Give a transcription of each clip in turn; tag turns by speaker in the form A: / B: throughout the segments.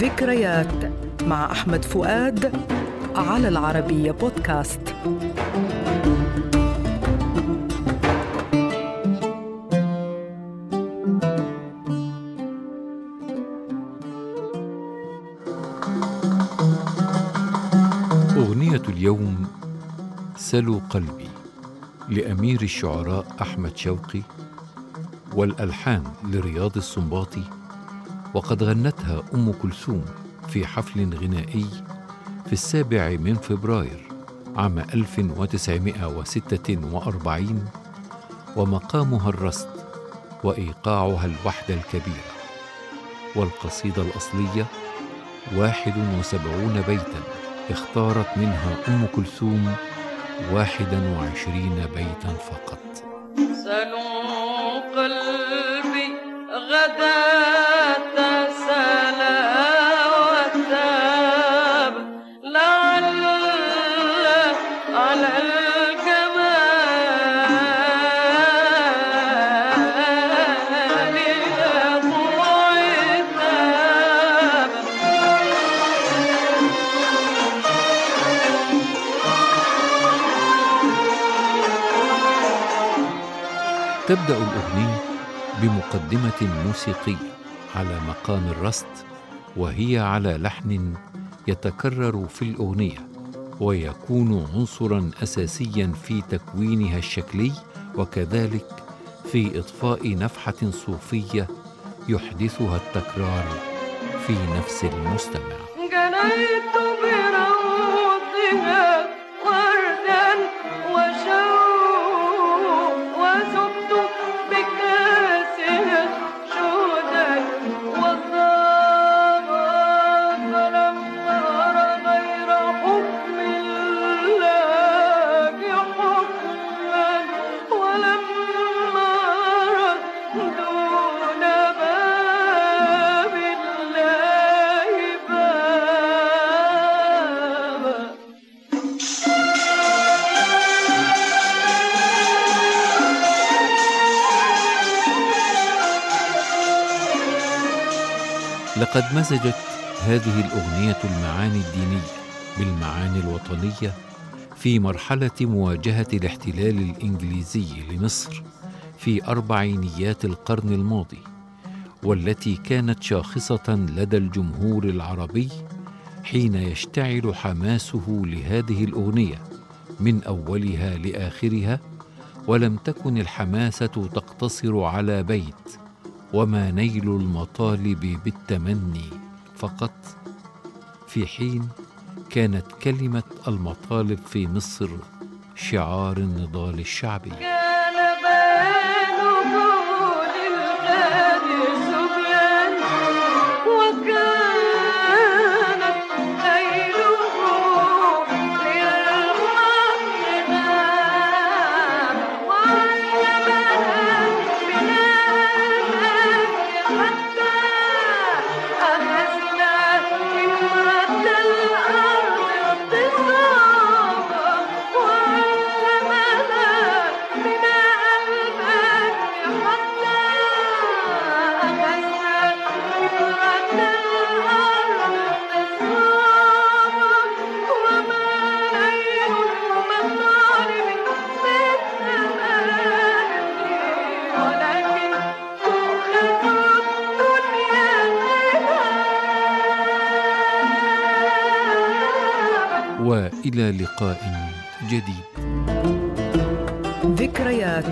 A: ذكريات مع أحمد فؤاد على العربية بودكاست.
B: أغنية اليوم سلوا قلبي لأمير الشعراء أحمد شوقي والألحان لرياض السنباطي وقد غنتها أم كلثوم في حفل غنائي في السابع من فبراير عام 1946 ومقامها الرصد وإيقاعها الوحدة الكبيرة والقصيدة الأصلية واحد وسبعون بيتا اختارت منها أم كلثوم واحدا وعشرين بيتا فقط.
C: سلوا قلبي غداة
B: تبدأ الأغنية بمقدمة موسيقية على مقام الرصد وهي على لحن يتكرر في الأغنية ويكون عنصرا أساسيا في تكوينها الشكلي وكذلك في إضفاء نفحة صوفية يحدثها التكرار في نفس المستمع.
C: جنيت بروضها
B: لقد مزجت هذه الأغنية المعاني الدينية بالمعاني الوطنية في مرحلة مواجهة الاحتلال الإنجليزي لمصر في أربعينيات القرن الماضي والتي كانت شاخصة لدى الجمهور العربي حين يشتعل حماسه لهذه الأغنية من أولها لآخرها ولم تكن الحماسة تقتصر على بيت. وما نيل المطالب بالتمني. فقط في حين كانت كلمة المطالب في مصر شعار النضال الشعبي. وإلى لقاء جديد.
A: ذكريات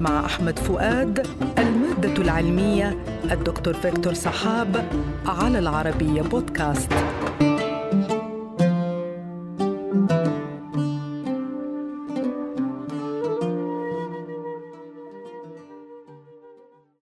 A: مع أحمد فؤاد المادة العلمية الدكتور فيكتور صحاب على العربية بودكاست.